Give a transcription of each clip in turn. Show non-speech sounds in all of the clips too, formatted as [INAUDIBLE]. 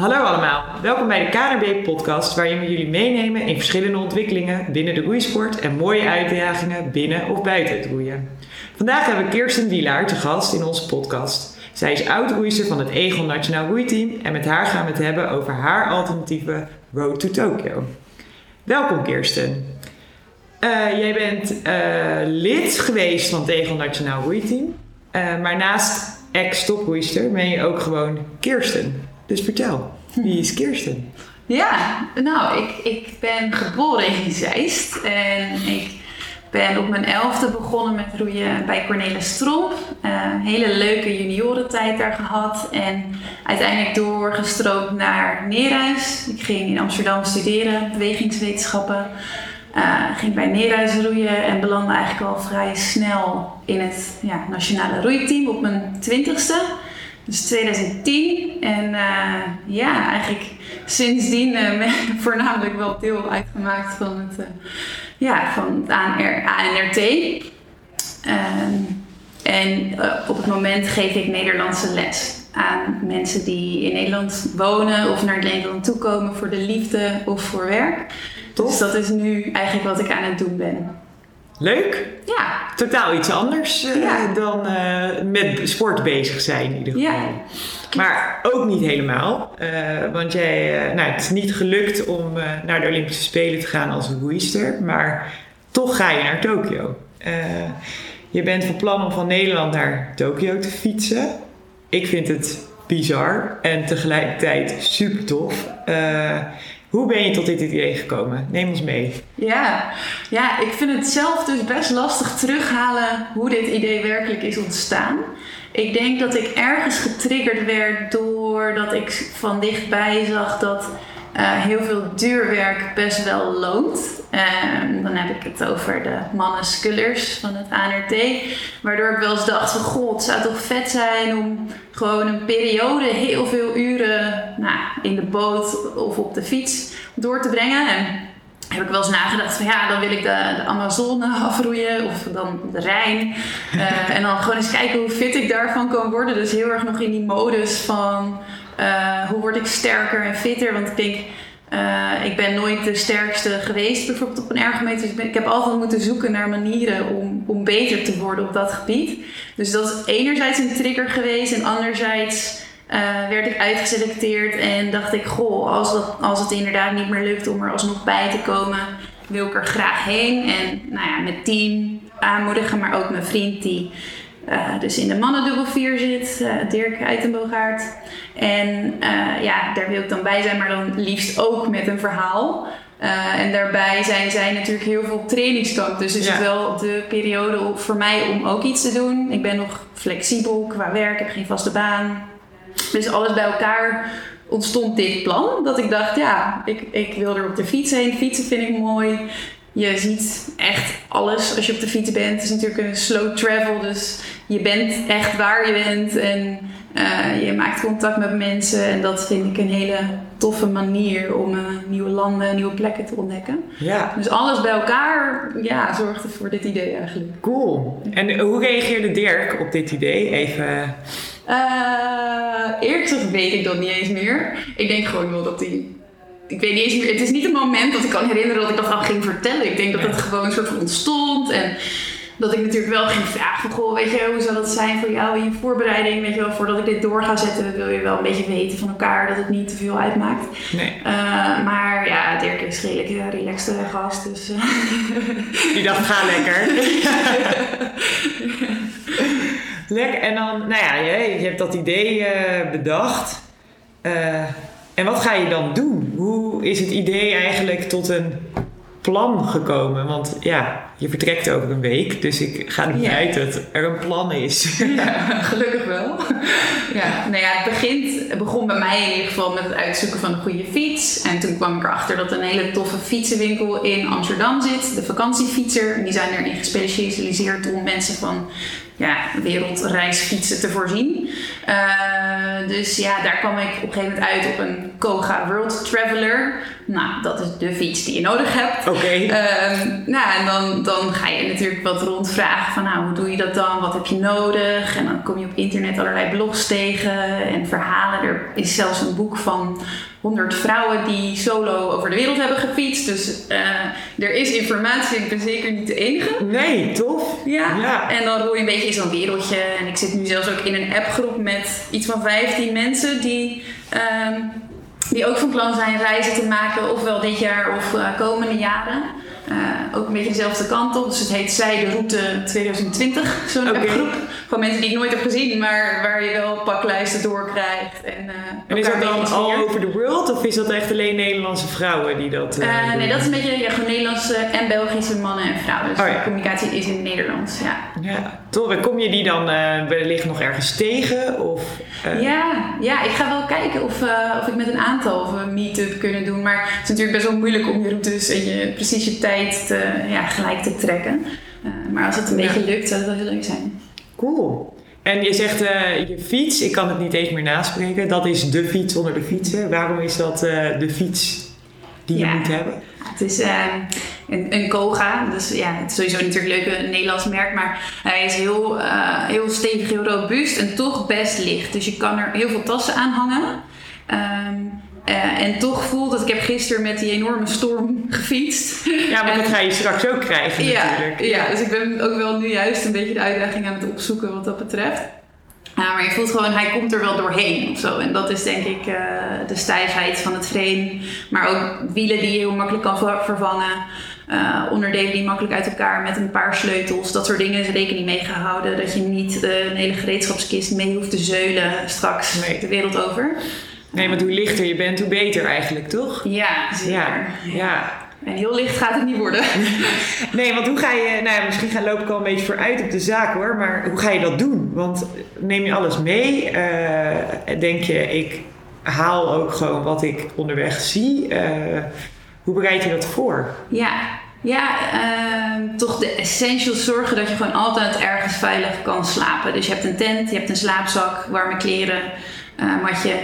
Hallo allemaal, welkom bij de KNRB podcast waarin we jullie meenemen in verschillende ontwikkelingen binnen de roeisport en mooie uitdagingen binnen of buiten het roeien. Vandaag hebben we Kirsten Wielaar te gast in onze podcast. Zij is oud-roeister van het Egon Nationaal Roeiteam en met haar gaan we het hebben over haar alternatieve Road to Tokyo. Welkom Kirsten. Uh, jij bent uh, lid geweest van het Egon Nationaal Roeiteam, uh, maar naast ex-toproeister ben je ook gewoon Kirsten. Dus vertel, wie is Kirsten? Ja, nou, ik, ik ben geboren in Zeist en ik ben op mijn elfde begonnen met roeien bij Cornelis Tromp. Uh, hele leuke juniorentijd daar gehad en uiteindelijk doorgestroomd naar Neerhuis. Ik ging in Amsterdam studeren, bewegingswetenschappen. Uh, ging bij Neerhuis roeien en belandde eigenlijk al vrij snel in het ja, nationale roeiteam op mijn twintigste. Dus 2010. En uh, ja, eigenlijk sindsdien [LAUGHS] uh, voornamelijk wel deel uitgemaakt van het, uh, ja, van het ANR, ANRT. Um, en op het moment geef ik Nederlandse les aan mensen die in Nederland wonen of naar Nederland toekomen voor de liefde of voor werk. Top. Dus dat is nu eigenlijk wat ik aan het doen ben. Leuk. Ja. Totaal iets anders uh, ja. dan uh, met sport bezig zijn in ieder geval. Ja. Maar ook niet helemaal. Uh, want jij, nou, het is niet gelukt om naar de Olympische Spelen te gaan als roeister. Maar toch ga je naar Tokio. je bent van plan om van Nederland naar Tokio te fietsen. Ik vind het bizar en tegelijkertijd super tof. Hoe ben je tot dit idee gekomen? Neem ons mee. Ja, ja, ik vind het zelf dus best lastig terughalen hoe dit idee werkelijk is ontstaan. Ik denk dat ik ergens getriggerd werd doordat ik van dichtbij zag dat heel veel duurwerk best wel loont. Um, dan heb ik het over de mannen scullers van het ANRT. Waardoor ik wel eens dacht van, god, het zou toch vet zijn om gewoon een periode heel veel uren nou, in de boot of op de fiets door te brengen. En heb ik wel eens nagedacht van ja, dan wil ik de, Amazone [LAUGHS] afroeien of dan de Rijn. Uh, en dan gewoon eens kijken hoe fit ik daarvan kan worden. Dus heel erg nog in die modus van uh, hoe word ik sterker en fitter? Want ik denk, uh, ik ben nooit de sterkste geweest bijvoorbeeld op een ergometer. Dus ik, heb altijd moeten zoeken naar manieren om, om beter te worden op dat gebied. Dus dat is enerzijds een trigger geweest en anderzijds uh, werd ik uitgeselecteerd en dacht ik, goh, als, dat, als het inderdaad niet meer lukt om er alsnog bij te komen, wil ik er graag heen. En nou ja, mijn team aanmoedigen, maar ook mijn vriend die uh, dus in de mannendubbel 4 zit, uh, Dirk Uitenboogaard. En uh, ja, daar wil ik dan bij zijn, maar dan liefst ook met een verhaal. en daarbij zijn zij natuurlijk heel veel trainingskamp. Dus is ja. het wel de periode voor mij om ook iets te doen. Ik ben nog flexibel qua werk, heb geen vaste baan. Dus alles bij elkaar ontstond dit plan. Dat ik dacht, ja, ik, ik wil er op de fiets heen. Fietsen vind ik mooi. Je ziet echt alles als je op de fiets bent. Het is natuurlijk een slow travel, dus je bent echt waar je bent en uh, je maakt contact met mensen. En dat vind ik een hele toffe manier om uh, nieuwe landen, nieuwe plekken te ontdekken. Ja. Dus alles bij elkaar ja, zorgde voor dit idee eigenlijk. Cool. En hoe reageerde Dirk op dit idee? Even. Uh, eerlijk gezegd weet ik dat niet eens meer. Ik denk gewoon wel dat hij ik weet niet eens meer. Het is niet een moment dat ik kan herinneren dat ik dat al ging vertellen. Ik denk dat het gewoon een soort van ontstond. En dat ik natuurlijk wel ging vragen van, goh, weet je, hoe zou dat zijn voor jou in je voorbereiding? Weet je wel, voordat ik dit door ga zetten, wil je wel een beetje weten van elkaar dat het niet te veel uitmaakt. Nee. Uh, maar ja, Dirk is redelijk een relaxte gast, dus... Uh. [LAUGHS] Die dacht, ga lekker. [LAUGHS] lekker, en dan, nou ja, je, je hebt dat idee uh, bedacht. En wat ga je dan doen? Hoe is het idee eigenlijk tot een plan gekomen? Want ja, je vertrekt over een week, dus ik ga ervan ja. uit dat er een plan is. Ja, [LAUGHS] gelukkig wel. Ja, nou ja, het, begint, het begon bij mij in ieder geval met het uitzoeken van een goede fiets. En toen kwam ik erachter dat een hele toffe fietsenwinkel in Amsterdam zit, de vakantiefietser. Die zijn erin gespecialiseerd om mensen van ja, wereldreisfietsen te voorzien. Uh, dus ja, daar kwam ik op een gegeven moment uit op een Koga World Traveler. Nou, dat is de fiets die je nodig hebt. Oké. Ehm, nou, en dan, dan ga je natuurlijk wat rondvragen van, nou, hoe doe je dat dan? Wat heb je nodig? En dan kom je op internet allerlei blogs tegen en verhalen. Er is zelfs een boek van 100 vrouwen die solo over de wereld hebben gefietst. Dus uh, er is informatie. Ik ben zeker niet de enige. Nee, tof. Ja. ja. En dan roei je een beetje in zo'n wereldje. En ik zit nu zelfs ook in een appgroep met iets van 15 mensen die. Um, die ook van plan zijn reizen te maken, ofwel dit jaar of uh, komende jaren. Uh, ook een beetje dezelfde kant op. Dus het heet Zij de Route 2020, zo'n okay. groep. Van mensen die ik nooit heb gezien, maar waar je wel paklijsten door krijgt. En, uh, en is dat dan all over the world of is dat echt alleen Nederlandse vrouwen die dat uh, Nee, dat is een beetje ja, gewoon Nederlandse en Belgische mannen en vrouwen. Dus oh, ja. de communicatie is in het Nederlands, ja. Ja, tof. kom je die dan wellicht nog ergens tegen? Of, ja, ja, ik ga wel kijken of, of ik met een aantal of een meet-up kunnen doen. Maar het is natuurlijk best wel moeilijk om je routes en je precies je tijd te, ja, gelijk te trekken. Uh, maar als het een beetje lukt, zou het wel heel leuk zijn. Cool. En je zegt uh, je fiets, ik kan het niet eens meer naspreken. Dat is de fiets onder de fietsen. Waarom is dat uh, de fiets die je moet hebben? Het is een, een Koga. Dus ja, het is sowieso natuurlijk een leuk Nederlands merk. Maar hij is heel, heel stevig, heel robuust en toch best licht. Dus je kan er heel veel tassen aan hangen. Um, uh, en toch voelt dat ik heb gisteren met die enorme storm [LAUGHS] gefietst. Ja, maar en, dat ga je straks ook krijgen ja, natuurlijk. Ja, dus ik ben ook wel nu juist een beetje de uitdaging aan het opzoeken wat dat betreft. Uh, maar je voelt gewoon, hij komt er wel doorheen of zo. En dat is denk ik uh, de stijfheid van het frame. Maar ook wielen die je heel makkelijk kan vervangen. Uh, onderdelen die makkelijk uit elkaar met een paar sleutels. Dat soort dingen is rekening mee gehouden. Dat je niet een hele gereedschapskist mee hoeft te zeulen straks nee. de wereld over. Nee, want hoe lichter je bent, hoe beter eigenlijk, toch? Ja, zeker. Ja, ja. En heel licht gaat het niet worden. [LAUGHS] nee, want hoe ga je, nou ja, misschien gaan loop ik al een beetje vooruit op de zaak hoor, maar hoe ga je dat doen? Want neem je alles mee? Uh, denk je, ik haal ook gewoon wat ik onderweg zie? Uh, hoe bereid je dat voor? Ja, ja, uh, toch de essentials zorgen dat je gewoon altijd ergens veilig kan slapen. Dus je hebt een tent, je hebt een slaapzak, warme kleren, uh, matje.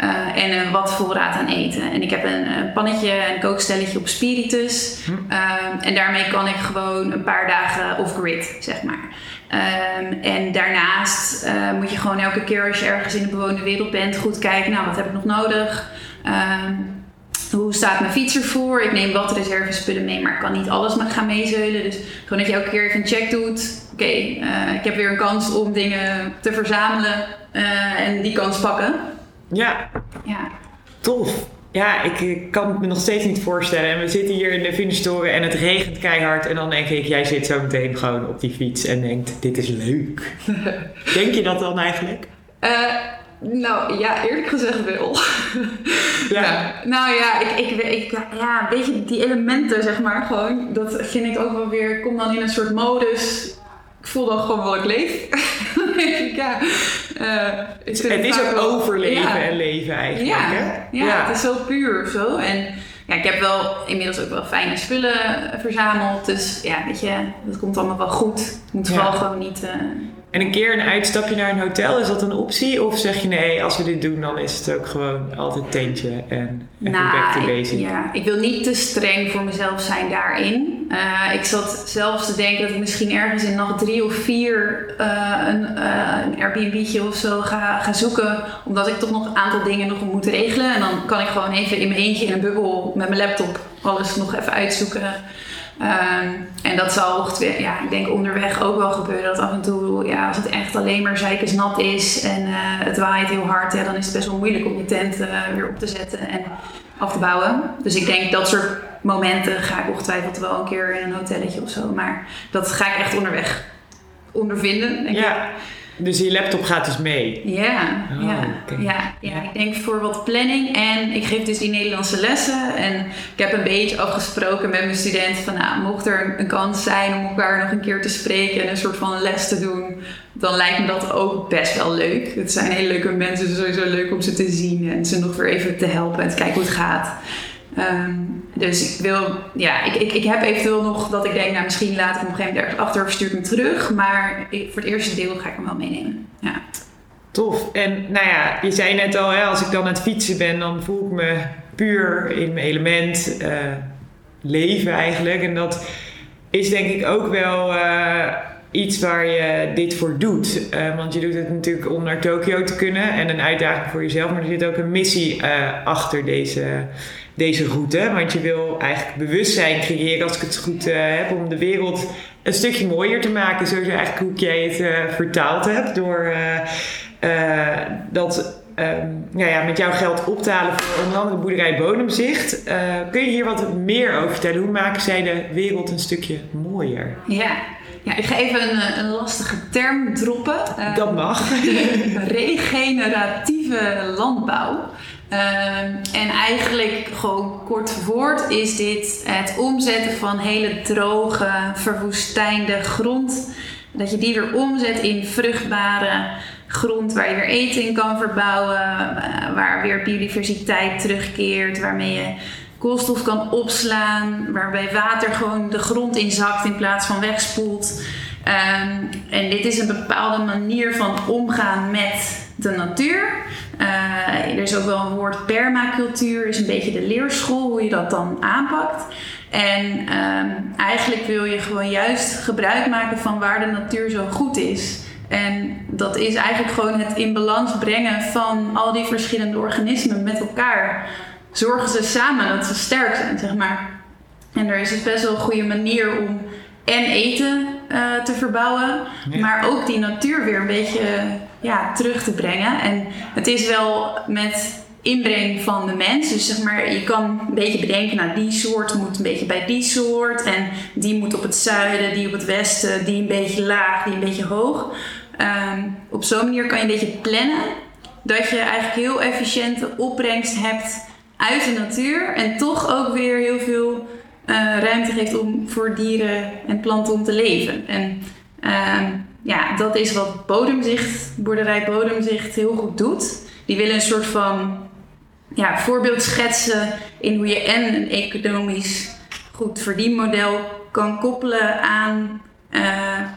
Uh, en een wat voorraad aan eten. En ik heb een, een pannetje, een kookstelletje op spiritus. Hm. Um, en daarmee kan ik gewoon een paar dagen off-grid, zeg maar. Um, en daarnaast uh, moet je gewoon elke keer als je ergens in de bewoonde wereld bent, goed kijken, nou wat heb ik nog nodig? Um, hoe staat mijn fiets ervoor? Ik neem wat reservespullen mee, maar ik kan niet alles gaan meezeulen. Dus gewoon dat je elke keer even een check doet. Oké, okay, uh, ik heb weer een kans om dingen te verzamelen en die kans pakken. Ja. ja. Tof. Ja, ik, kan het me nog steeds niet voorstellen. En we zitten hier in de Finishtoren en het regent keihard. En dan denk ik, jij zit zo meteen gewoon op die fiets en denkt, dit is leuk. [LAUGHS] denk je dat dan eigenlijk? Uh, nou ja, eerlijk gezegd wel. [LAUGHS] ja. Nou ja, ik, ik, ik, ja, een beetje die elementen zeg maar gewoon. Dat vind ik ook wel weer, ik kom dan in een soort modus ik voel dan gewoon wel ik leef. [LAUGHS] ja, uh, het, het is ook overleven ja. en leven eigenlijk. Ja, hè? Ja, het is zo puur zo. En ja, ik heb wel inmiddels ook wel fijne spullen verzameld. Dus ja, weet je, dat komt allemaal wel goed. Het moet vooral gewoon niet... Uh, en een keer een uitstapje naar een hotel, is dat een optie? Of zeg je nee, als we dit doen, dan is het ook gewoon altijd tentje en nou, back to basic? Ja, ik wil niet te streng voor mezelf zijn daarin. Uh, ik zat zelfs te denken dat ik misschien ergens in nacht drie of vier uh, een, uh, een Airbnb'tje of zo ga, ga zoeken. Omdat ik toch nog een aantal dingen nog moet regelen. En dan kan ik gewoon even in mijn eentje in een bubbel met mijn laptop alles nog even uitzoeken. Um, en dat zal ja, ik denk onderweg ook wel gebeuren. Dat af en toe, ja, als het echt alleen maar nat is en uh, het waait heel hard, dan is het best wel moeilijk om je tent uh, weer op te zetten en af te bouwen. Dus ik denk dat soort momenten ga ik ongetwijfeld wel een keer in een hotelletje of zo. Maar dat ga ik echt onderweg ondervinden. Denk ja. Ik. Dus die laptop gaat dus mee? Ja, oh, ja, ja, ja, ik denk voor wat planning. En ik geef dus die Nederlandse lessen. En ik heb een beetje afgesproken met mijn studenten van... Nou, mocht er een kans zijn om elkaar nog een keer te spreken... en een soort van les te doen... dan lijkt me dat ook best wel leuk. Het zijn hele leuke mensen, sowieso leuk om ze te zien... en ze nog weer even te helpen en te kijken hoe het gaat. Ehm, dus ik wil, ja, ik, ik, ik heb eventueel nog dat ik denk, nou misschien laat ik op een gegeven moment ergens achter of stuur ik hem terug. Maar voor het eerste deel ga ik hem wel meenemen. Ja. Tof. En nou ja, je zei net al, hè, als ik dan aan het fietsen ben, dan voel ik me puur in mijn element uh, leven eigenlijk. En dat is denk ik ook wel uh, iets waar je dit voor doet. Uh, want je doet het natuurlijk om naar Tokio te kunnen en een uitdaging voor jezelf. Maar er zit ook een missie achter deze, deze route. Want je wil eigenlijk bewustzijn creëren, als ik het goed heb, om de wereld een stukje mooier te maken. Zoals eigenlijk hoe jij het vertaald hebt. Door dat um, nou ja, met jouw geld op te halen voor onder andere boerderij Bodemzicht. Uh, kun je hier wat meer over vertellen? Hoe maken zij de wereld een stukje mooier? Ja, ja, ik ga even een, eh, een lastige term droppen. Uh, Dat mag. [LAUGHS] regeneratieve landbouw. Uh, en eigenlijk gewoon kort verwoord is dit het omzetten van hele droge, verwoestijnde grond. Dat je die weer omzet in vruchtbare grond waar je weer eten in kan verbouwen, eh, waar weer biodiversiteit terugkeert, waarmee je koolstof kan opslaan, waarbij water gewoon de grond inzakt in plaats van wegspoelt. Um, en dit is een bepaalde manier van omgaan met de natuur. Uh, er is ook wel een woord permacultuur, is een beetje de leerschool, hoe je dat dan aanpakt. En um, eigenlijk wil je gewoon juist gebruik maken van waar de natuur zo goed is. En dat is eigenlijk gewoon het in balans brengen van al die verschillende organismen met elkaar. Zorgen ze samen dat ze sterk zijn, zeg maar. En er is dus best wel een goede manier om en eten uh, te verbouwen, maar ook die natuur weer een beetje ja, terug te brengen. En het is wel met inbreng van de mens. Dus zeg maar, je kan een beetje bedenken, nou die soort moet een beetje bij die soort. En die moet op het zuiden, die op het westen, die een beetje laag, die een beetje hoog. Um, op zo'n manier kan je een beetje plannen dat je eigenlijk heel efficiënte opbrengst hebt uit de natuur. En toch ook weer heel veel uh, ruimte geeft om voor dieren en planten om te leven. En um, ja, dat is wat Bodemzicht, boerderij Bodemzicht heel goed doet. Die willen een soort van ja, voorbeeld schetsen in hoe je en een economisch goed verdienmodel kan koppelen aan uh,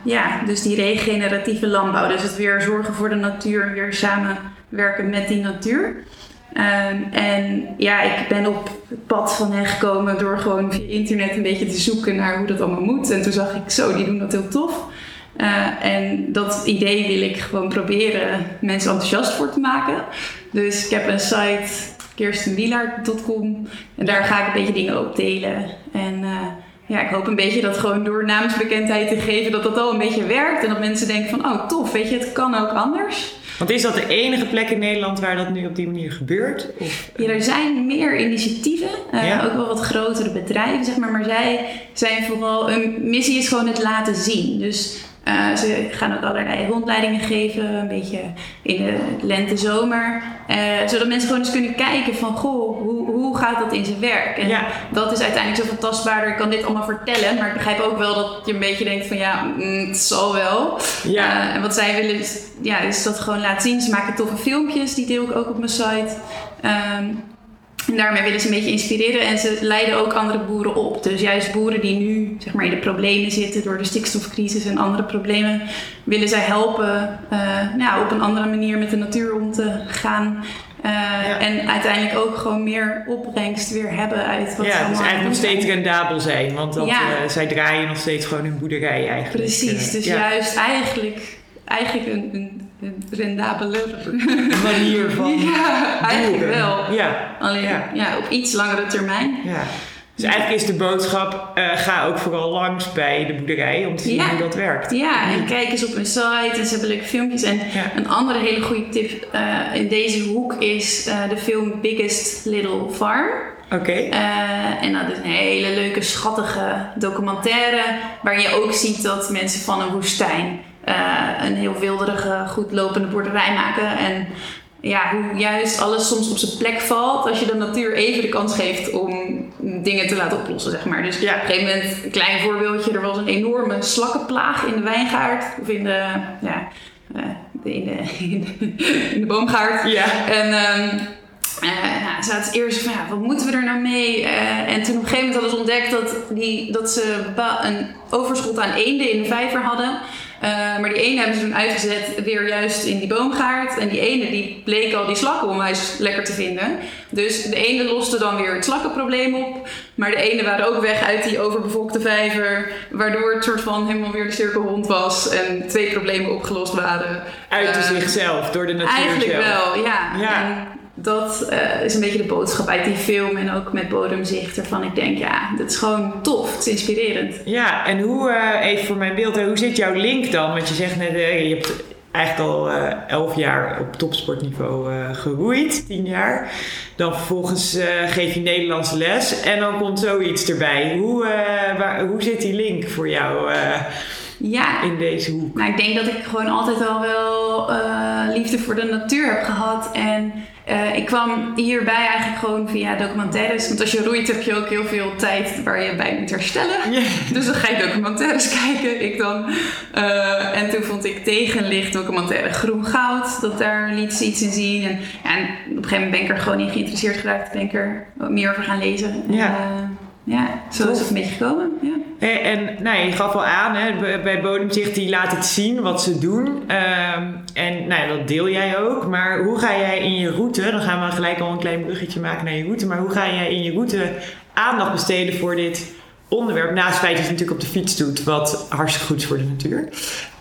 ja, dus die regeneratieve landbouw. Dus het weer zorgen voor de natuur en weer samenwerken met die natuur. Um, en ja, ik ben op het pad van hen gekomen door gewoon via internet een beetje te zoeken naar hoe dat allemaal moet. En toen zag ik zo, die doen dat heel tof. Uh, en dat idee wil ik gewoon proberen mensen enthousiast voor te maken. Dus ik heb een site kirstenwielaert.com en daar ga ik een beetje dingen op delen. En uh, ja, ik hoop een beetje dat gewoon door namensbekendheid te geven dat dat al een beetje werkt. En dat mensen denken van, oh tof, weet je, het kan ook anders. Want is dat de enige plek in Nederland waar dat nu op die manier gebeurt? Of? Ja, er zijn meer initiatieven. Uh, Ook wel wat grotere bedrijven, zeg maar. Maar zij zijn vooral... Hun missie is gewoon het laten zien. Dus uh, ze gaan ook allerlei rondleidingen geven, een beetje in de lente, zomer. Uh, zodat mensen gewoon eens kunnen kijken van, goh, hoe, hoe gaat dat in zijn werk? En ja. dat is uiteindelijk zo tastbaarder. Ik kan dit allemaal vertellen, maar ik begrijp ook wel dat je een beetje denkt van, ja, mm, het zal wel. Ja. Uh, en wat zij willen is, ja, is dat gewoon laten zien. Ze maken toffe filmpjes, die deel ik ook op mijn site. Um, en daarmee willen ze een beetje inspireren en ze leiden ook andere boeren op. Dus juist boeren die nu zeg maar, in de problemen zitten door de stikstofcrisis en andere problemen, willen zij helpen uh, nou, op een andere manier met de natuur om te gaan. Uh, ja. En uiteindelijk ook gewoon meer opbrengst weer hebben uit wat ja, ze allemaal dus eigenlijk nog steeds rendabel zijn. Want dat, ja. uh, zij draaien nog steeds gewoon hun boerderij eigenlijk. Precies, dus juist eigenlijk eigenlijk een, een, een rendabele [LAUGHS] manier van. Ja, eigenlijk wel. Ja. Alleen ja. ja. op iets langere termijn. Ja. Dus eigenlijk is de boodschap: uh, ga ook vooral langs bij de boerderij om te zien hoe dat werkt. Ja, en kijk eens op hun site en ze hebben leuke filmpjes. En een andere hele goede tip uh, in deze hoek is uh, de film Biggest Little Farm. Oké. Okay. en dat is een hele leuke, schattige documentaire. Waar je ook ziet dat mensen van een woestijn een heel wilderige, goed lopende boerderij maken. En ja, hoe juist alles soms op zijn plek valt als je de natuur even de kans geeft om dingen te laten oplossen, zeg maar. Dus ja. op een gegeven moment, een klein voorbeeldje, er was een enorme slakkenplaag in de wijngaard of in de, ja, uh, in, de, [LAUGHS] in, de, in de boomgaard. Ja. En um, uh, nou, ze eerst van, ja, wat moeten we er nou mee? Uh, en toen op een gegeven moment hadden ze ontdekt dat, die, dat ze een overschot aan eenden in de vijver hadden. Uh, maar die ene hebben ze toen uitgezet weer juist in die boomgaard. En die ene die bleek al die slakken onwijs lekker te vinden. Dus de ene loste dan weer het slakkenprobleem op. Maar de ene waren ook weg uit die overbevolkte vijver. Waardoor het soort van helemaal weer de cirkel rond was. En twee problemen opgelost waren. Uit uh, zichzelf, door de natuur Eigenlijk zelf. wel, ja. ja. En dat uh, is een beetje de boodschap uit die film en ook met Bodemzicht. Waarvan ik denk, ja, dat is gewoon tof. Het is inspirerend. Ja, en hoe, uh, even voor mijn beeld, hoe zit jouw link dan? Want je zegt net, uh, je hebt eigenlijk al elf jaar op topsportniveau geroeid, tien jaar. Dan vervolgens geef je Nederlandse les en dan komt zoiets erbij. Hoe, waar, hoe zit die link voor jou? ja. in deze hoek? Nou, ik denk dat ik gewoon altijd al wel liefde voor de natuur heb gehad. En uh, ik kwam hierbij eigenlijk gewoon via documentaires. Want als je roeit heb je ook heel veel tijd waar je bij moet herstellen. Yeah. Dus dan ga je documentaires [LAUGHS] kijken. Ik dan. Uh, en toen vond ik tegenlicht documentaire Groen Goud. Dat daar liet ze iets in zien. En, ja, en op een gegeven moment ben ik er gewoon in geïnteresseerd geraakt. Ben ik er meer over gaan lezen. Ja. En, uh, ja, zo Tof. is het een beetje gekomen. En, en nou, je gaf al aan, hè, bij Bodemzicht die laat het zien wat ze doen. Um, en nou, dat deel jij ook. Maar hoe ga jij in je route, dan gaan we gelijk al een klein bruggetje maken naar je route. Maar hoe ga jij in je route aandacht besteden voor dit onderwerp? Naast het feit dat je natuurlijk op de fiets doet, wat hartstikke goed is voor de natuur.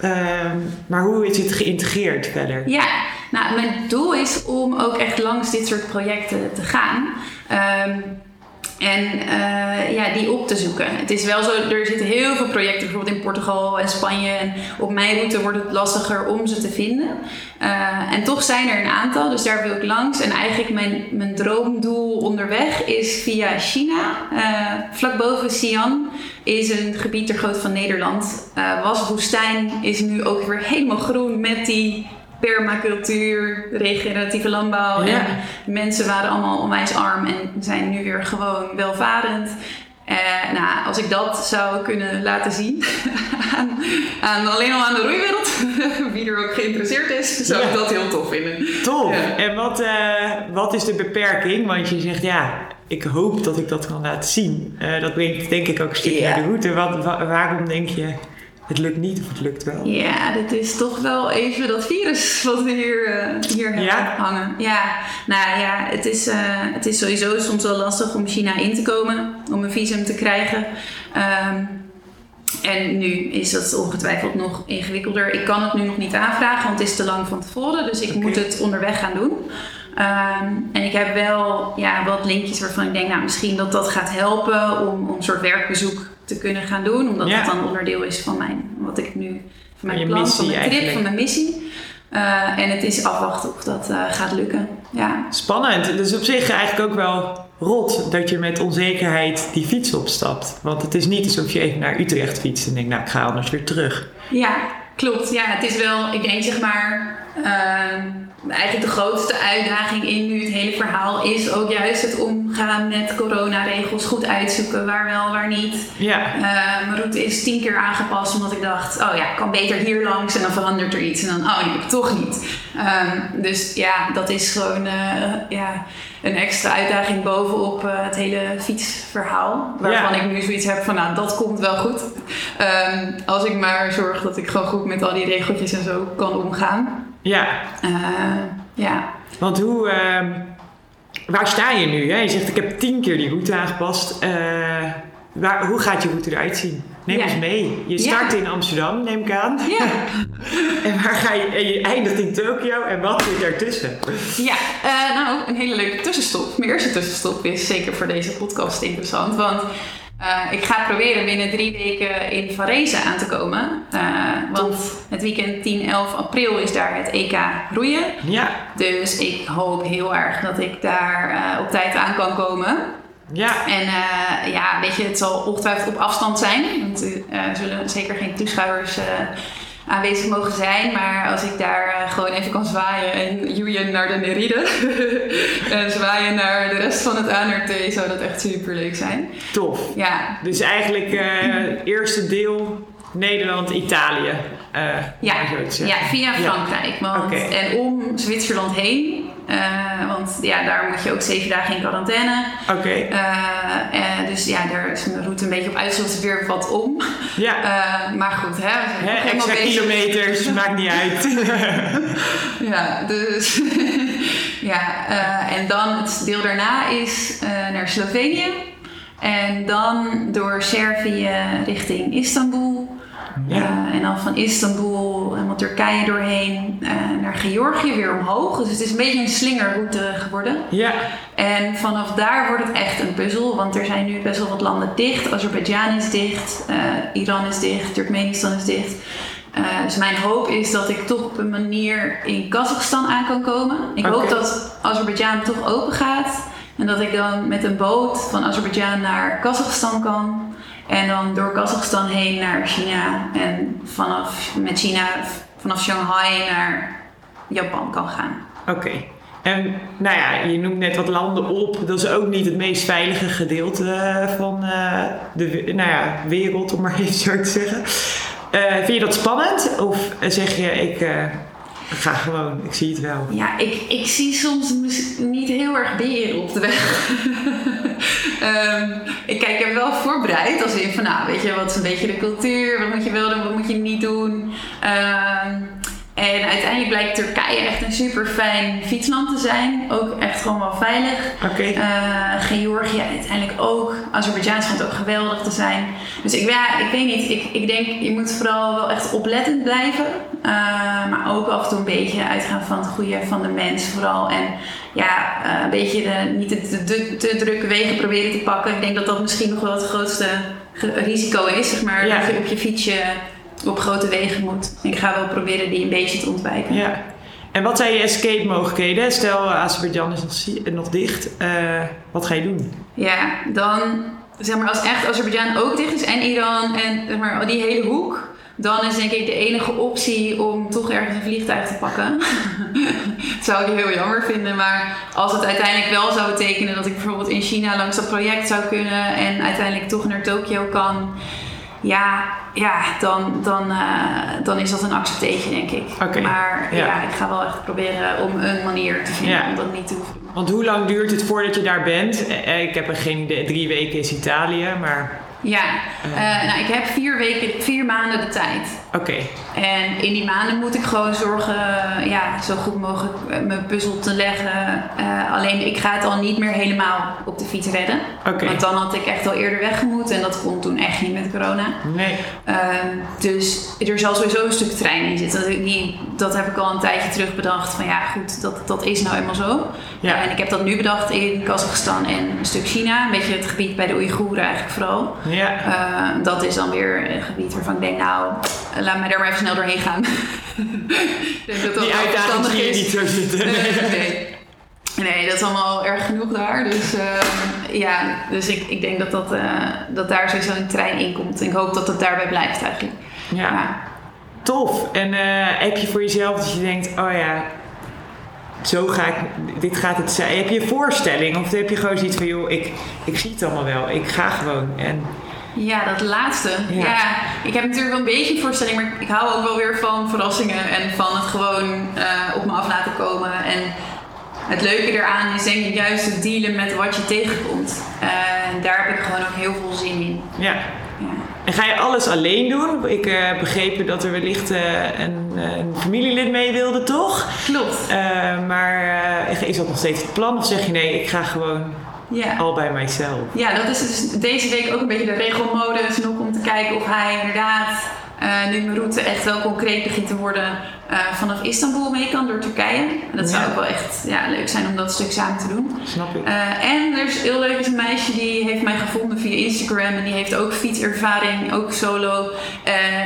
Um, maar hoe is het geïntegreerd verder? Ja, nou, mijn doel is om ook echt langs dit soort projecten te gaan. Um, en uh, ja, die op te zoeken. Het is wel zo, er zitten heel veel projecten, bijvoorbeeld in Portugal en Spanje. En op mijn route wordt het lastiger om ze te vinden. Uh, en toch zijn er een aantal, dus daar wil ik langs. En eigenlijk mijn, mijn droomdoel onderweg is via China. Uh, vlak boven Xi'an is een gebied ter grootte van Nederland. was woestijn, is nu ook weer helemaal groen met die permacultuur, regeneratieve landbouw. Ja. En mensen waren allemaal onwijs arm en zijn nu weer gewoon welvarend. Uh, nou, als ik dat zou kunnen laten zien [LAUGHS] aan, aan alleen al aan de roeiwereld, [LAUGHS] wie er ook geïnteresseerd is, zou ik dat heel tof vinden. Tof. Ja. En wat, eh, wat is de beperking? Want je zegt ja, ik hoop dat ik dat kan laten zien. Eh, dat brengt denk ik ook een stukje naar de route. Wat, wa- waarom denk je het lukt niet of het lukt wel? Ja, dit is toch wel even dat virus wat we hier, eh, hier hebben Ja? hangen. Ja, nou ja, het is, eh, het is sowieso soms wel lastig om China in te komen, om een visum te krijgen. Ehm, en nu is dat ongetwijfeld nog ingewikkelder. Ik kan het nu nog niet aanvragen, want het is te lang van tevoren. Dus ik moet het onderweg gaan doen. Ehm, en ik heb wel ja, wat linkjes waarvan ik denk, nou misschien dat dat gaat helpen om, om een soort werkbezoek te kunnen gaan doen. Omdat Ja. het dan onderdeel is van mijn, wat ik nu, van mijn plan, van mijn trip, van mijn missie. Eh, en het is afwachten of dat eh, gaat lukken. Ja. Spannend. Dus op zich eigenlijk ook wel rot dat je met onzekerheid die fiets opstapt. Want het is niet alsof je even naar Utrecht fietst en denkt, nou ik ga anders weer terug. Ja, klopt. Ja, het is wel, ik denk zeg maar, ehm, eigenlijk de grootste uitdaging in nu het hele verhaal is ook juist het omgaan met coronaregels, goed uitzoeken waar wel, waar niet. Ja, Eh, mijn route is tien keer aangepast omdat ik dacht, oh ja, ik kan beter hier langs en dan verandert er iets en dan, oh nee, toch niet. Ehm, dus ja, dat is gewoon eh, ja, een extra uitdaging bovenop eh, het hele fietsverhaal. Waarvan Ja. ik nu zoiets heb van, nou, dat komt wel goed. Ehm, als ik maar zorg dat ik gewoon goed met al die regeltjes en zo kan omgaan. ja. Eh, ja. Want hoe, ehm, waar sta je nu? Hè? Je zegt, ik heb tien keer die route aangepast. Eh, waar, hoe gaat je route eruit zien? Neem Ja. eens mee. Je start in Amsterdam, neem ik aan. Ja. [LAUGHS] En waar ga je, en je eindigt in Tokio. En wat zit daartussen? Ja, eh, nou, een hele leuke tussenstop. Mijn eerste tussenstop is zeker voor deze podcast interessant. Want eh, ik ga proberen binnen drie weken in Varese aan te komen. Eh, want het weekend 10, 11 april is daar het EK roeien. Ja, Dus ik hoop heel erg dat ik daar op tijd aan kan komen. Ja. En eh, ja, weet je, het zal ongetwijfeld op afstand zijn. Want eh, er zullen zeker geen toeschouwers eh, aanwezig mogen zijn. Maar als ik daar gewoon even kan zwaaien en joeien naar de Neride. [LAUGHS] en zwaaien naar de rest van het ANRT, zou dat echt super leuk zijn. Tof. Ja, Dus eigenlijk het eerste deel Nederland, Italië. eh, ja, ja via. Frankrijk. Want. En om Zwitserland heen Eh, want ja, daar moet je ook zeven dagen in quarantaine. Oké. Eh, eh, dus ja, daar is mijn route een beetje op uitgezocht weer wat om. Ja. Maar goed, hè, we helemaal extra bezig. kilometers, [LAUGHS] maakt niet uit. [LAUGHS] Ja, dus [LAUGHS] ja, en dan het deel daarna is naar Slovenië. En dan door Servië richting Istanbul. Ja. En dan van Istanbul helemaal Turkije doorheen eh, naar Georgië weer omhoog. Dus het is een beetje een slingerroute geworden. ja. En vanaf daar wordt het echt een puzzel, want er zijn nu best wel wat landen dicht. Azerbeidzjan is dicht, eh, Iran is dicht, Turkmenistan is dicht. Eh, dus mijn hoop is dat ik toch op een manier in Kazachstan aan kan komen. Ik hoop dat Azerbeidzjan toch open gaat. En dat ik dan met een boot van Azerbeidzjan naar Kazachstan kan. En dan door Kazachstan heen naar China. En vanaf, met China vanaf Shanghai naar Japan kan gaan. Oké. En nou ja, je noemt net wat landen op. Dat is ook niet het meest veilige gedeelte eh, van eh, de nou ja, wereld, om maar [LAUGHS] even zo te zeggen. Eh, vind je dat spannend? Of zeg je, ik ga gewoon, ik zie het wel? Ja, ik, ik zie soms niet heel erg beren op de weg. [LAUGHS] Ehm, ik kijk er wel voorbereid als in van, nou, weet je, wat is een beetje de cultuur? Wat moet je wel doen, wat moet je niet doen? Ehm, en uiteindelijk blijkt Turkije echt een super fijn fietsland te zijn. Ook echt gewoon wel veilig. Oké. Eh, Georgië uiteindelijk ook. Azerbeidzjan schijnt ook geweldig te zijn. Dus ik, ja, ik weet niet. Ik, ik denk, je moet vooral wel echt oplettend blijven. Eh, maar ook af en toe een beetje uitgaan van het goede van de mens vooral. En ja, eh, een beetje de, niet de, de, te drukke wegen proberen te pakken. Ik denk dat dat misschien nog wel het grootste risico is. Zeg maar, Ja. dat je op je fietsje op grote wegen moet. Ik ga wel proberen die een beetje te ontwijken. Ja. En wat zijn je escape mogelijkheden? Stel, Azerbeidzjan is nog, nog dicht. Eh, wat ga je doen? Ja, dan zeg maar als echt Azerbeidzjan ook dicht is en Iran en zeg maar die hele hoek, dan is denk ik de enige optie om toch ergens een vliegtuig te pakken. dat [LAUGHS] zou ik heel jammer vinden, maar als het uiteindelijk wel zou betekenen dat ik bijvoorbeeld in China langs dat project zou kunnen en uiteindelijk toch naar Tokio kan, ja, ja dan, dan, eh, dan is dat een accepteetje denk ik. Maar ja. ja. ik ga wel echt proberen om een manier te vinden Ja. om dat niet te hoeven. Want hoe lang duurt het voordat je daar bent? Eh, Ik heb er geen. Drie weken is Italië, maar Ja, eh, nou, ik heb vier weken, vier maanden de tijd. Oké. En in die maanden moet ik gewoon zorgen, ja, zo goed mogelijk eh, mijn puzzel te leggen. Eh, alleen ik ga het al niet meer helemaal op de fiets redden. Want dan had ik echt al eerder weg moeten en dat kon toen echt niet met corona. Nee. Ehm, dus er zal sowieso een stuk trein in zitten. Dat, ik niet, dat heb ik al een tijdje terug bedacht. Van ja, goed, dat, dat is nou eenmaal zo. Ja. En ik heb dat nu bedacht in Kazachstan en een stuk China. Een beetje het gebied bij de Oeigoeren eigenlijk vooral. Ja. Eh, dat is dan weer een gebied waarvan ik denk, nou, laat mij daar maar even snel doorheen gaan. [LAUGHS] ik denk dat dat Die uitdaging zie je niet zo zitten. Nee, nee. Nee, dat is allemaal erg genoeg daar. Dus eh, ja, dus ik, ik denk dat, dat, eh, dat daar sowieso een trein in komt. En ik hoop dat het daarbij blijft eigenlijk. Ja. Ja. Tof. En eh, heb je voor jezelf dat je denkt, oh ja, zo ga ik, dit gaat het zijn. Heb je een voorstelling of heb je gewoon zoiets van, joh, ik, ik zie het allemaal wel. Ik ga gewoon. En Ja, dat laatste. Ja. Ja. ik heb natuurlijk wel een beetje een voorstelling, maar ik hou ook wel weer van verrassingen en van het gewoon eh, op me af laten komen. En het leuke eraan is denk ik juist het dealen met wat je tegenkomt. En daar heb ik gewoon ook heel veel zin in. ja. Ja. En ga je alles alleen doen? Ik heb begrepen dat er wellicht eh, een, een familielid mee wilde, toch? Klopt. Maar is dat nog steeds het plan? Of zeg je nee, ik ga gewoon Ja. al bij mijzelf? Ja, dat is dus deze week ook een beetje de regelmodus. Nog om te kijken of hij inderdaad, eh, nu mijn route echt wel concreet begint te worden, eh, vanaf Istanbul mee kan door Turkije. En dat zou Ja. ook wel echt ja, leuk zijn om dat stuk samen te doen. Snap ik. Eh, en er is heel leuk is een meisje die heeft mij gevonden via Instagram en die heeft ook fietservaring, ook solo.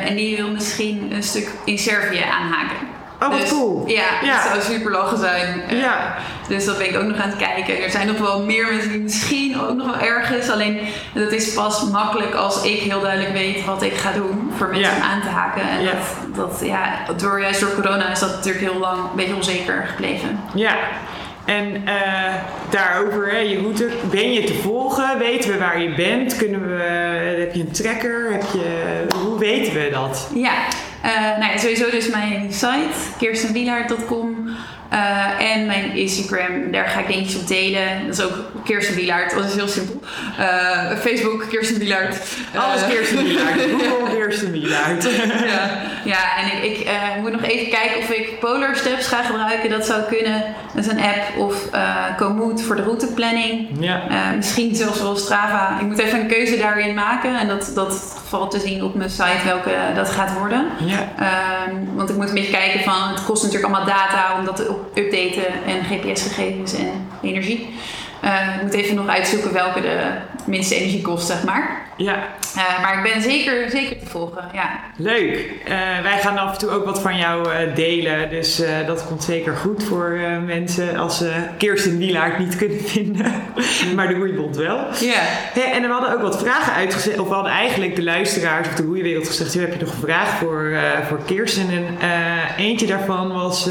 En die wil misschien een stuk in Servië aanhaken. Oh, wat Dus, cool. Ja, Ja. dat zou super lachen zijn. Eh, Ja. Dus dat ben ik ook nog aan het kijken. Er zijn nog wel meer mensen die misschien ook nog wel ergens. Alleen dat is pas makkelijk als ik heel duidelijk weet wat ik ga doen voor mensen Ja. aan te haken. En Ja. dat, dat, ja, door, juist door corona is dat natuurlijk heel lang een beetje onzeker gebleven. Ja, en eh, daarover, hè, je route, ben je te volgen? Weten we waar je bent? Kunnen we, heb je een tracker? Heb je, hoe weten we dat? Ja, nou ja, sowieso dus mijn site, kirstenwielaert.com. Uh, en mijn Instagram, daar ga ik dingetjes op delen. Dat is ook Kirsten Wielaert, dat is heel simpel. Uh, Facebook, Kirsten Wielaert. Alles Kirsten Wielaert. [LAUGHS] Google Kirsten Wielaert. ja. ja, en ik, ik moet nog even kijken of ik Polar Steps ga gebruiken. Dat zou kunnen. Dat is een app. Of Komoot voor de routeplanning. Ja. misschien zelfs wel Strava. Ik moet even een keuze daarin maken. En dat, dat valt te zien op mijn site welke dat gaat worden. Ja. Ehm, want ik moet een beetje kijken van, het kost natuurlijk allemaal data om dat te updaten en GPS-gegevens en energie. Uh, ik moet even nog uitzoeken welke de minste energie kost, zeg maar. Ja. Uh, maar ik ben zeker, zeker te volgen, ja. Leuk. Uh, wij gaan af en toe ook wat van jou delen. Dus dat komt zeker goed voor mensen als ze Kirsten Wielaert niet kunnen [LAUGHS] vinden. maar de Roeibond wel. Ja. Hey, en we hadden ook wat vragen uitgezet. Of we hadden eigenlijk de luisteraars of de roeiwereld gezegd... heb je nog een vraag voor, voor Kirsten? En eentje daarvan was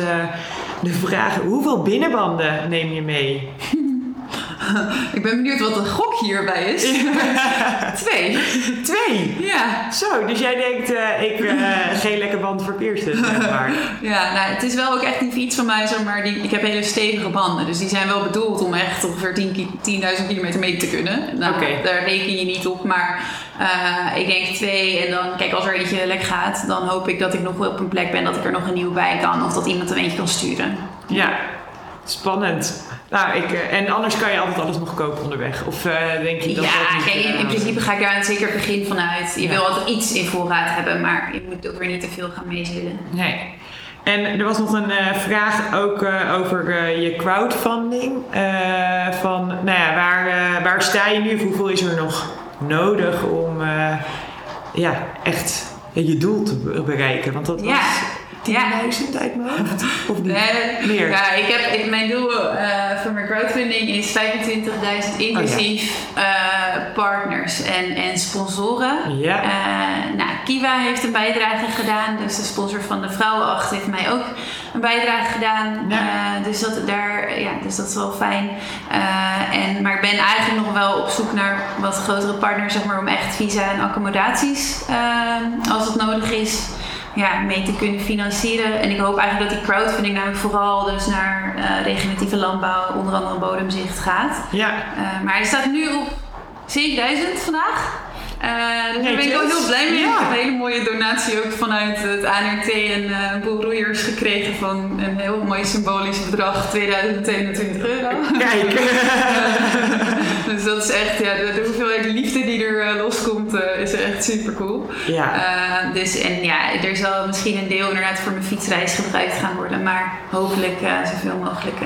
de vraag... hoeveel binnenbanden neem je mee? [LAUGHS] ik ben benieuwd wat de gok hierbij is. [LAUGHS] Twee. Twee? Ja. Zo, dus jij denkt, uh, ik uh, geen lekker band voor Kirsten, zeg maar. [LAUGHS] ja, nou, het is wel ook echt een fiets van mij, zeg maar. Die, ik heb hele stevige banden, dus die zijn wel bedoeld om echt ongeveer 10.000 10 kilometer mee te kunnen. Nou, okay. Daar reken je niet op, maar uh, ik denk twee. En dan, kijk, als er eentje lek gaat, dan hoop ik dat ik nog wel op een plek ben dat ik er nog een nieuwe bij kan. Of dat iemand er eentje kan sturen. Ja, spannend. Nou, ik, eh, en anders kan je altijd alles nog kopen onderweg. Of uh, denk je dat ja, dat niet, in, in principe ga ik daar zeker begin vanuit. Je wil altijd iets in voorraad hebben, maar je moet ook weer niet te veel gaan meezullen. Nee. En er was nog een uh, vraag ook uh, over je crowdfunding. van, nou ja, waar, waar sta je nu? Hoeveel is er nog nodig om ja, echt je doel te bereiken? Want dat was 10.000 uit mijn hoofd? Of niet? Nee, meer? Ja, ik heb, ik, mijn doel uh, voor mijn crowdfunding is 25.000 inclusief oh, ja. uh, partners en, en sponsoren. Ja. Uh, nou, Kiwa heeft een bijdrage gedaan, dus de sponsor van de Vrouwenacht heeft mij ook een bijdrage gedaan. Ja. dus, dat, daar, ja, dus dat is wel fijn. en, maar ik ben eigenlijk nog wel op zoek naar wat grotere partners, zeg maar, om echt visa en accommodaties, als het nodig is ja, mee te kunnen financieren. En ik hoop eigenlijk dat die crowdfunding namelijk vooral dus naar uh, regeneratieve landbouw, onder andere bodemzicht gaat. Ja. Uh, maar hij staat nu op 7000 vandaag. Uh, dus daar ben ik ook heel blij mee. Ik heb een hele mooie donatie ook vanuit het ANRT en uh, een boel roeiers gekregen van een heel mooi symbolisch bedrag, 2021 euro. Kijk! [LAUGHS] [LAUGHS] dus dat is echt, ja, de, de hoeveelheid liefde die er uh, loskomt, is echt super cool. Ja. dus en ja, er zal misschien een deel inderdaad voor mijn fietsreis gebruikt gaan worden, maar hopelijk zoveel mogelijk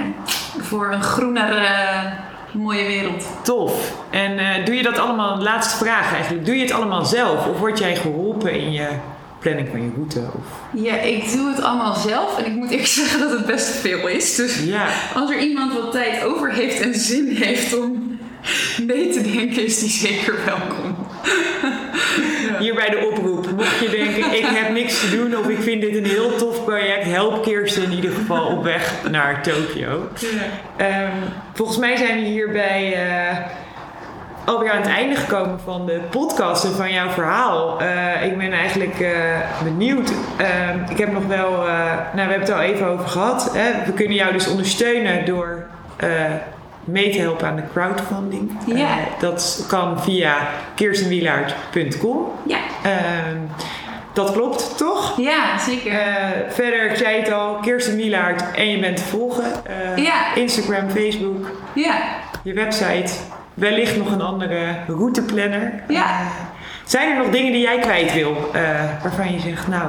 voor een groenere mooie wereld. Tof. En uh, doe je dat allemaal, laatste vraag eigenlijk, doe je het allemaal zelf of word jij geholpen in je planning van je route? Of? Ja, ik doe het allemaal zelf en ik moet eerlijk [LAUGHS] zeggen dat het best veel is. Dus ja. als er iemand wat tijd over heeft en zin heeft om mee te denken, is die zeker welkom. Hier bij de oproep. Mocht je denken, ik heb niks te doen of ik vind dit een heel tof project, help Kirsten in ieder geval op weg naar Tokio. Ja. Um, volgens mij zijn we hier bij uh, alweer aan het einde gekomen van de podcast en van jouw verhaal. Uh, ik ben eigenlijk uh, benieuwd. Ehm, ik heb nog wel, nou we hebben het al even over gehad. Hè? We kunnen jou dus ondersteunen door mee te helpen aan de crowdfunding. Ja. Uh, dat kan via kirstenwielaert.com. Ja. Uh, dat klopt, toch? Ja, zeker. Uh, verder, ik zei het al, Kirsten Wielaert en je bent te volgen. Eh, ja. Instagram, Facebook. Ja. Je website. Wellicht nog een andere routeplanner. Ja. zijn er nog dingen die jij kwijt wil, waarvan je zegt, nou,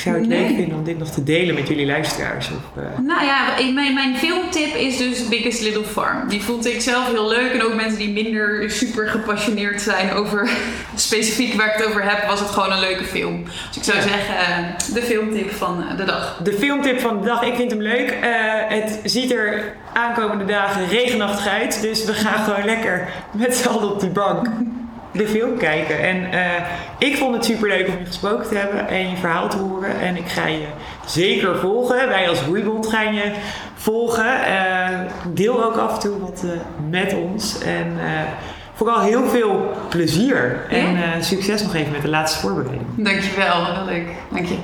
ik zou het leuk vinden om dit nog te delen met jullie luisteraars. Of, uh... Nou ja, mijn, mijn filmtip is dus Biggest Little Farm. Die vond ik zelf heel leuk. En ook mensen die minder super gepassioneerd zijn over [LAUGHS] specifiek waar ik het over heb, was het gewoon een leuke film. Dus ik zou zeggen, uh, de filmtip van de dag. De filmtip van de dag, ik vind hem leuk. Uh, het ziet er aankomende dagen regenachtig uit. Dus we gaan gewoon lekker met z'n allen op die bank de film kijken. En uh, ik vond het super leuk om je gesproken te hebben en je verhaal te horen. En ik ga je zeker volgen. Wij als Roeibond gaan je volgen. Uh, deel ook af en toe wat uh, met ons. En vooral heel veel plezier. En succes nog even met de laatste voorbereiding. Dankjewel, heel leuk. Dank je.